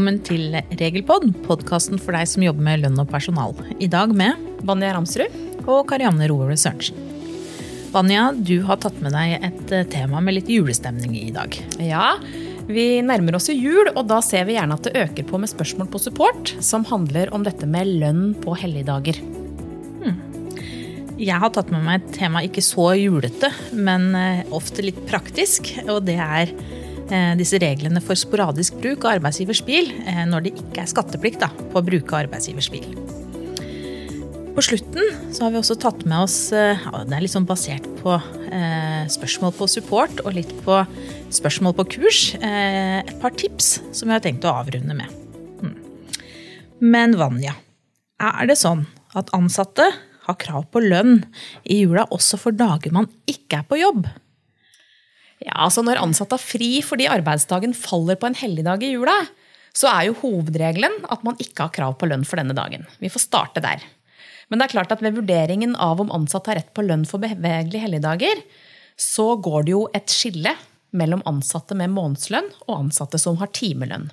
velkommen til Regelpod, podkasten for deg som jobber med lønn og personal. I dag med Vanja Ramsrud. og Karianne Roe Sørensen. Vanja, du har tatt med deg et eh, tema med litt julestemning i dag. Ja, vi nærmer oss jo jul, og da ser vi gjerne at det øker på med spørsmål på support som handler om dette med lønn på helligdager. Jeg har tatt med meg et tema ikke så julete, men eh, ofte litt praktisk. Og det er disse reglene for sporadisk bruk av arbeidsgivers bil eh, når det ikke er skatteplikt da, på å bruke arbeidsgivers bil. På slutten så har vi også tatt med oss eh, ja, Det er litt sånn basert på eh, spørsmål på support og litt på spørsmål på kurs. Eh, et par tips som jeg har tenkt å avrunde med. Hmm. Men Vanja, er det sånn at ansatte har krav på lønn i jula også for dager man ikke er på jobb? Ja, altså Når ansatte har fri fordi arbeidsdagen faller på en helligdag i jula, så er jo hovedregelen at man ikke har krav på lønn for denne dagen. Vi får starte der. Men det er klart at ved vurderingen av om ansatte har rett på lønn for bevegelige helligdager, så går det jo et skille mellom ansatte med månedslønn og ansatte som har timelønn.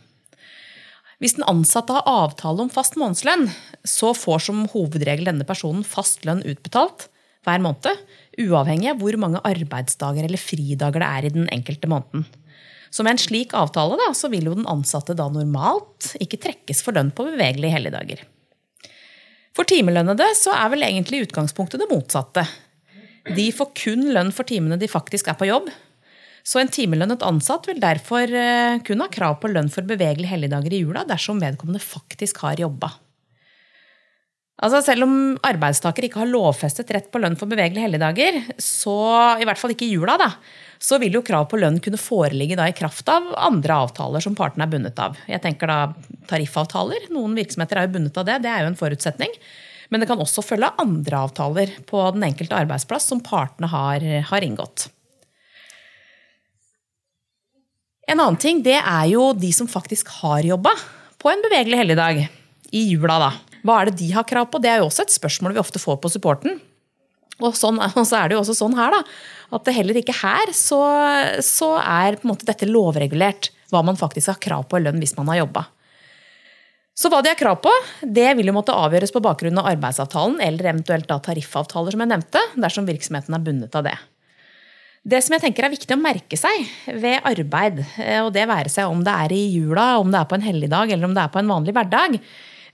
Hvis den ansatte har avtale om fast månedslønn, så får som hovedregel denne personen fast lønn utbetalt hver måned, uavhengig av hvor mange arbeidsdager eller fridager det er i den enkelte måneden. Så med en slik avtale da, så vil jo den ansatte da normalt ikke trekkes for lønn på bevegelige helligdager. For timelønnede så er vel egentlig utgangspunktet det motsatte. De får kun lønn for timene de faktisk er på jobb. Så en timelønnet ansatt vil derfor eh, kun ha krav på lønn for bevegelige helligdager i jula dersom vedkommende faktisk har jobba. Altså Selv om arbeidstaker ikke har lovfestet rett på lønn for bevegelige helligdager, så i hvert fall ikke i jula, da, så vil jo krav på lønn kunne foreligge da i kraft av andre avtaler som partene er bundet av. Jeg tenker da tariffavtaler. Noen virksomheter er jo bundet av det, det er jo en forutsetning. Men det kan også følge andre avtaler på den enkelte arbeidsplass som partene har, har inngått. En annen ting det er jo de som faktisk har jobba på en bevegelig helligdag. I jula, da. Hva er det de har krav på? Det er jo også et spørsmål vi ofte får på supporten. Og, sånn, og så er det jo også sånn her, da. At heller ikke her så, så er dette lovregulert. Hva man faktisk har krav på i lønn hvis man har jobba. Så hva de har krav på, det vil jo måtte avgjøres på bakgrunn av arbeidsavtalen eller eventuelt da tariffavtaler, som jeg nevnte, dersom virksomheten er bundet av det. Det som jeg tenker er viktig å merke seg ved arbeid, eh, og det være seg om det er i jula, om det er på en helligdag eller om det er på en vanlig hverdag,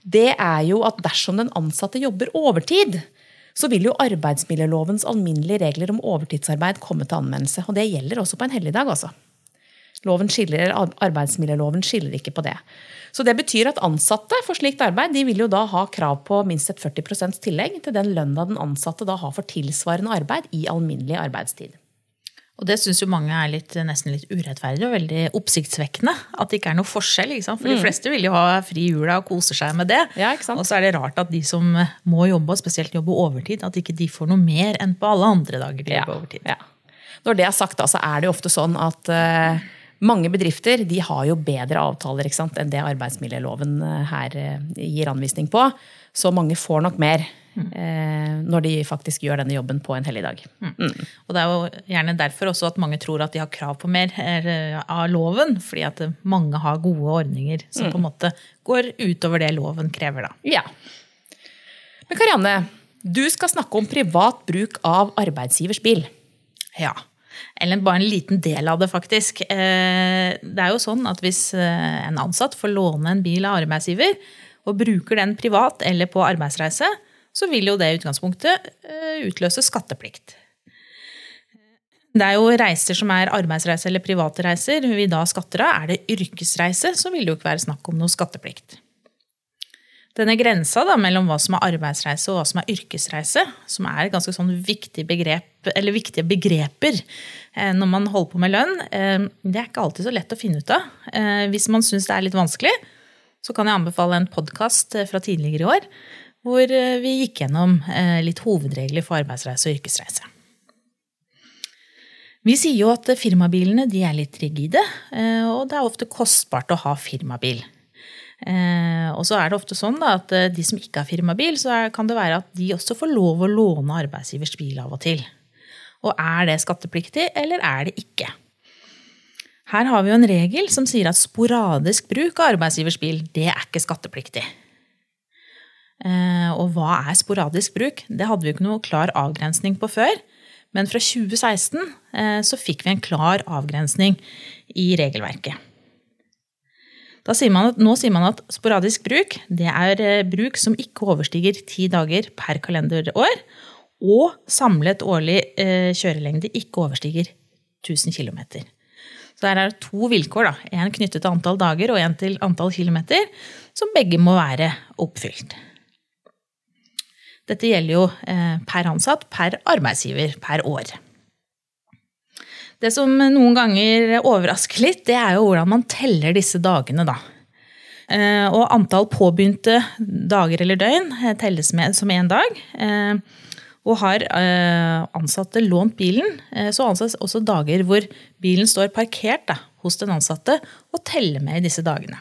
det er jo at dersom den ansatte jobber overtid, så vil jo arbeidsmiljølovens alminnelige regler om overtidsarbeid komme til anvendelse. Og det gjelder også på en helligdag. Altså. Skiller, arbeidsmiljøloven skiller ikke på det. Så det betyr at ansatte for slikt arbeid de vil jo da ha krav på minst et 40% tillegg til den lønna den ansatte da har for tilsvarende arbeid i alminnelig arbeidstid. Og det syns jo mange er litt, nesten litt urettferdig og veldig oppsiktsvekkende. At det ikke er noe forskjell. For de fleste vil jo ha fri jula og kose seg med det. Ja, og så er det rart at de som må jobbe, og spesielt jobbe overtid, at ikke de får noe mer enn på alle andre dager de Ja, jobber overtid. ja. Når det er sagt, da, så er det jo ofte sånn at uh, mange bedrifter de har jo bedre avtaler sant, enn det arbeidsmiljøloven eh, her uh, gir anvisning på. Så mange får nok mer når de faktisk gjør denne jobben på en helligdag. Og det er jo gjerne derfor også at mange tror at de har krav på mer eh, av loven. Fordi at mange har gode ordninger som på en måte går utover det loven krever. da. Ja. Men Karianne, du skal snakke om privat bruk av arbeidsgivers bil. Ja. Eller bare en liten del av det, faktisk. Eh, Det er jo sånn at hvis eh, en ansatt får låne en bil av arbeidsgiver, og bruker den privat eller på arbeidsreise, så vil jo det i utgangspunktet eh, utløse skatteplikt. Det er jo reiser som er arbeidsreiser eller private reiser vi da skatter av. Er det yrkesreise, så vil det jo ikke være snakk om noe skatteplikt. Denne grensa da, mellom hva som er arbeidsreise og hva som er yrkesreise, som er ganske sånn viktig begrep, viktige begreper eh, når man holder på med lønn, eh, det er ikke alltid så lett å finne ut av. Hvis man syns det er litt vanskelig, så kan jeg anbefale en podkast fra tidligere i år hvor eh, vi gikk gjennom eh, litt hovedregler for arbeidsreise og yrkesreise. Vi sier jo at firmabilene er litt rigide, eh, og det er ofte kostbart å ha firmabil. Og så er det ofte sånn at de som ikke har firmabil, så kan det være at de også får lov å låne arbeidsgivers bil av og til. Og er det skattepliktig, eller er det ikke? Her har vi jo en regel som sier at sporadisk bruk av arbeidsgivers bil, det er ikke skattepliktig. Eh, og hva er sporadisk bruk? Det hadde vi ikke noe klar avgrensning på før. Men fra 2016 eh, så fikk vi en klar avgrensning i regelverket. Sier at, nå sier man at sporadisk bruk det er eh, bruk som ikke overstiger ti dager per kalenderår, og samlet årlig kjørelengde ikke overstiger 1000 km. Så der er det to vilkår. Én knyttet til antall dager og én til antall kilometer, som begge må være oppfylt. Dette gjelder jo eh, per ansatt, per arbeidsgiver, per år. Det som noen ganger overrasker litt, det er jo hvordan man teller disse dagene, da. Eh, og antall påbegynte dager eller døgn eh, telles med som én dag. Og har ansatte lånt bilen, så anses også dager hvor bilen står parkert da, hos den ansatte, og teller med i disse dagene.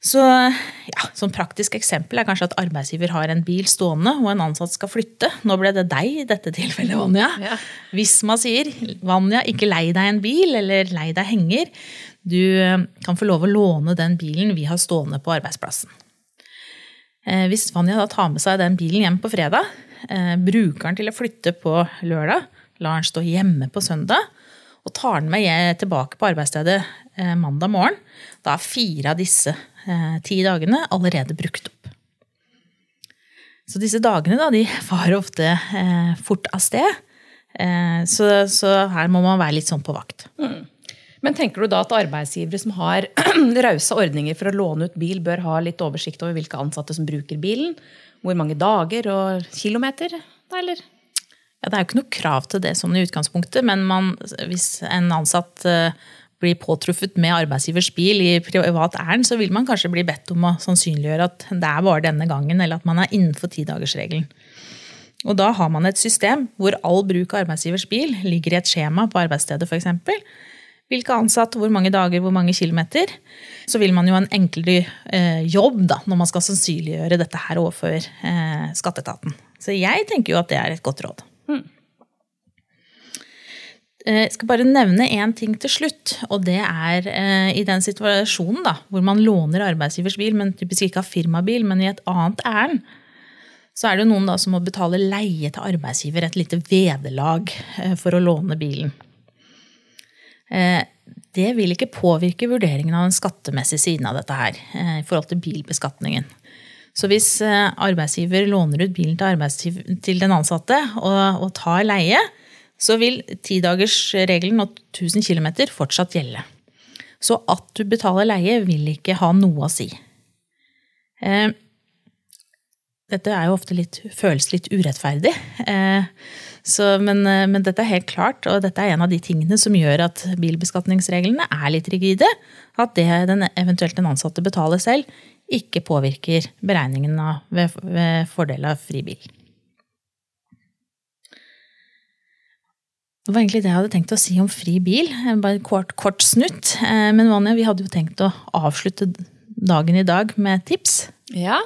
Så ja, Som praktisk eksempel er kanskje at arbeidsgiver har en bil stående, og en ansatt skal flytte. Nå ble det deg i dette tilfellet, Vanja. Ja. Hvis man sier Vanja, ikke lei deg en bil, eller lei deg henger. Du eh, kan få lov å låne den bilen vi har stående på arbeidsplassen. Eh, hvis Vanja da tar med seg den bilen hjem på fredag, eh, bruker den til å flytte på lørdag, lar den stå hjemme på søndag, og tar den med tilbake på arbeidsstedet mandag morgen, da er fire av disse eh, ti dagene allerede brukt opp. Så disse dagene da, de farer ofte eh, fort av sted. Eh, så, så, her må man være litt sånn på vakt. Mm. Men tenker du da at arbeidsgivere som har rause ordninger for å låne ut bil, bør ha litt oversikt over hvilke ansatte som bruker bilen? Hvor mange dager og kilometer? Da, eller? Ja, det er jo ikke noe krav til det sånn i utgangspunktet, men man, hvis en ansatt uh, blir påtruffet med arbeidsgivers bil i privat ærend, så vil man kanskje bli bedt om å sannsynliggjøre at det er bare denne gangen, eller at man er innenfor tidagersregelen. Og da har man et system hvor all bruk av arbeidsgivers bil ligger i et skjema på arbeidsstedet f.eks. Hvilke ansatte, hvor mange dager, hvor mange kilometer. Så vil man jo ha en enklere eh, jobb da, når man skal sannsynliggjøre dette her overfor eh, skatteetaten. Så jeg tenker jo at det er et godt råd. Mm. Jeg eh, skal bare nevne én ting til slutt. og Det er eh, i den situasjonen da, hvor man låner arbeidsgivers bil, men typisk ikke har firmabil, men i et annet ærend. Så er det noen da som må betale leie til arbeidsgiver, et lite vederlag eh, for å låne bilen. Det vil ikke påvirke vurderingen av den skattemessige siden av dette her, i forhold til bilbeskatningen. Så hvis arbeidsgiver låner ut bilen til, til den ansatte og, og tar leie, så vil tidagersregelen og 1000 km fortsatt gjelde. Så at du betaler leie, vil ikke ha noe å si. Eh, dette er jo ofte litt, føles litt urettferdig. Eh, så, men, eh, men, dette er helt klart, og dette er en av de tingene som gjør at bilbeskatningsreglene er litt rigide. At det den eventuelt den ansatte betaler selv, ikke påvirker beregningen av, ved, ved fordel av fri bil. Det var egentlig det jeg hadde tenkt å si om fri bil. Bare en kort, kort snutt. Eh, men Vanja, vi hadde jo tenkt å avslutte dagen i dag med tips. Ja,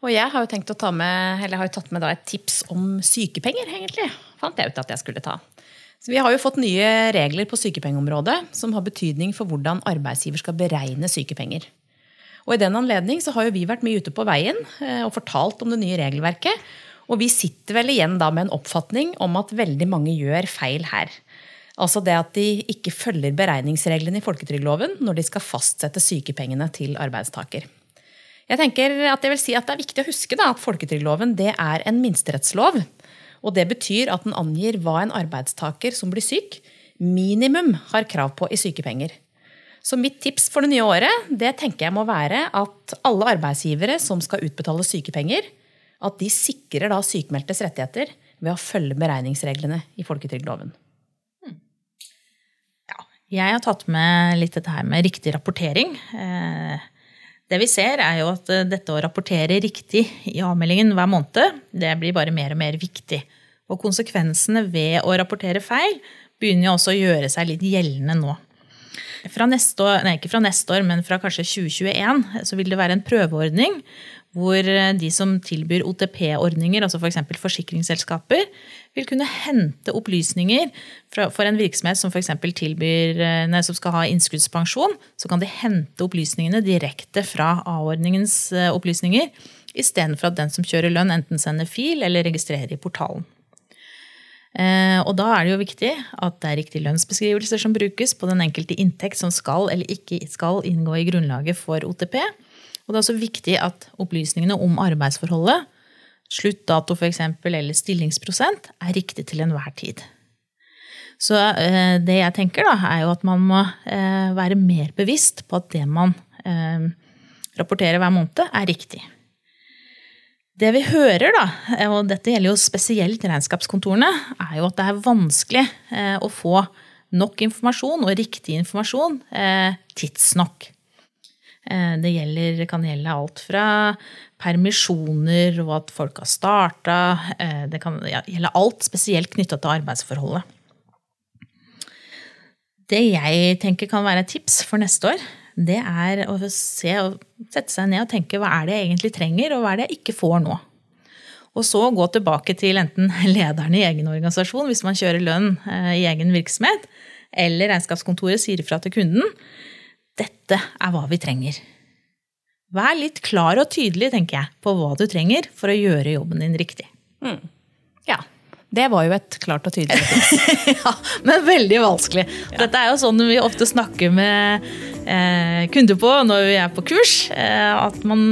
og jeg har jo tenkt å ta med, eller har jo tatt med et tips om sykepenger, egentlig. Fant jeg ut at jeg skulle ta. Så vi har jo fått nye regler på sykepengeområdet som har betydning for hvordan arbeidsgiver skal beregne sykepenger. Og I den anledning har jo vi vært mye ute på veien eh, og fortalt om det nye regelverket. Og vi sitter vel igjen da med en oppfatning om at veldig mange gjør feil her. Altså det at de ikke følger beregningsreglene i folketrygdloven når de skal fastsette sykepengene til arbeidstaker. Jeg tenker at jeg vil si at Det er viktig å huske da, at folketrygdloven er en minsterettslov. Og Det betyr at den angir hva en arbeidstaker som blir syk, minimum har krav på i sykepenger. Så mitt tips for det nye året det tenker jeg må være at alle arbeidsgivere som skal utbetale sykepenger, at de sikrer da sykemeldtes rettigheter ved å følge beregningsreglene i folketrygdloven. Ja, jeg har tatt med litt dette her med riktig rapportering. Eh, det vi ser, er jo at eh, dette å rapportere riktig i avmeldingen hver måned, det blir bare mer og mer viktig. Og konsekvensene ved å rapportere feil begynner jo også å gjøre seg litt gjeldende nå. Fra neste år, nei, ikke fra neste år, men fra kanskje 2021 så vil det være en prøveordning hvor eh, de som tilbyr OTP-ordninger, altså f.eks. For forsikringsselskaper, vil kunne hente opplysninger for en virksomhet som f.eks. tilbyr eh, nei, som skal ha innskuddspensjon. Så kan de hente opplysningene direkte fra A-ordningens eh, opplysninger, istedenfor at den som kjører lønn, enten sender fil eller registrerer i portalen. Og da er det jo viktig at det er riktige lønnsbeskrivelser som brukes på den enkelte inntekt som skal eller ikke skal inngå i grunnlaget for OTP. Og det er også viktig at opplysningene om arbeidsforholdet, sluttdato f.eks. eller stillingsprosent, er riktig til enhver tid. Så eh, det jeg tenker, da, er jo at man må eh, være mer bevisst på at det man eh, rapporterer hver måned, er riktig. Det vi hører, da, og dette gjelder jo spesielt regnskapskontorene, er jo at det er vanskelig å få nok informasjon og riktig informasjon tidsnok. Eh, det gjelder, kan gjelde alt fra permisjoner og at folk har starta. Eh, det kan gjelde alt spesielt knytta til arbeidsforholdet. Det jeg tenker kan være et tips for neste år, det er å se, sette seg ned og tenke hva er det jeg egentlig trenger, og hva er det jeg ikke får nå. Og så gå tilbake til enten lederen i egen organisasjon hvis man kjører lønn eh, i egen virksomhet, eller regnskapskontoret sier ifra til kunden dette er hva vi trenger. Vær litt klar og tydelig tenker jeg, på hva du trenger for å gjøre jobben din riktig. Mm. Ja, det var jo et klart og tydelig tips. ja, men veldig vanskelig. Ja. Dette er jo sånn vi ofte snakker med eh, kunder på når vi er på kurs. Eh, at, man,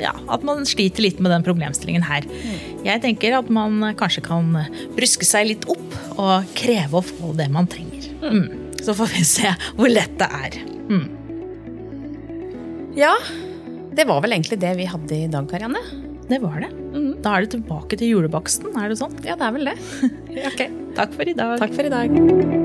ja, at, man, sliter litt med den problemstillingen her. Mm. Jeg tenker at man kanskje kan bryske seg litt opp og kreve å få det man trenger. Mm. Så får vi se hvor lett det er. Mm. Ja, det var vel egentlig det vi hadde i dag, Karianne. Det var det. Mm. Da er det tilbake til julebaksten, er det sånn? Ja, det er vel det. ok. Takk for i dag. Takk for i dag.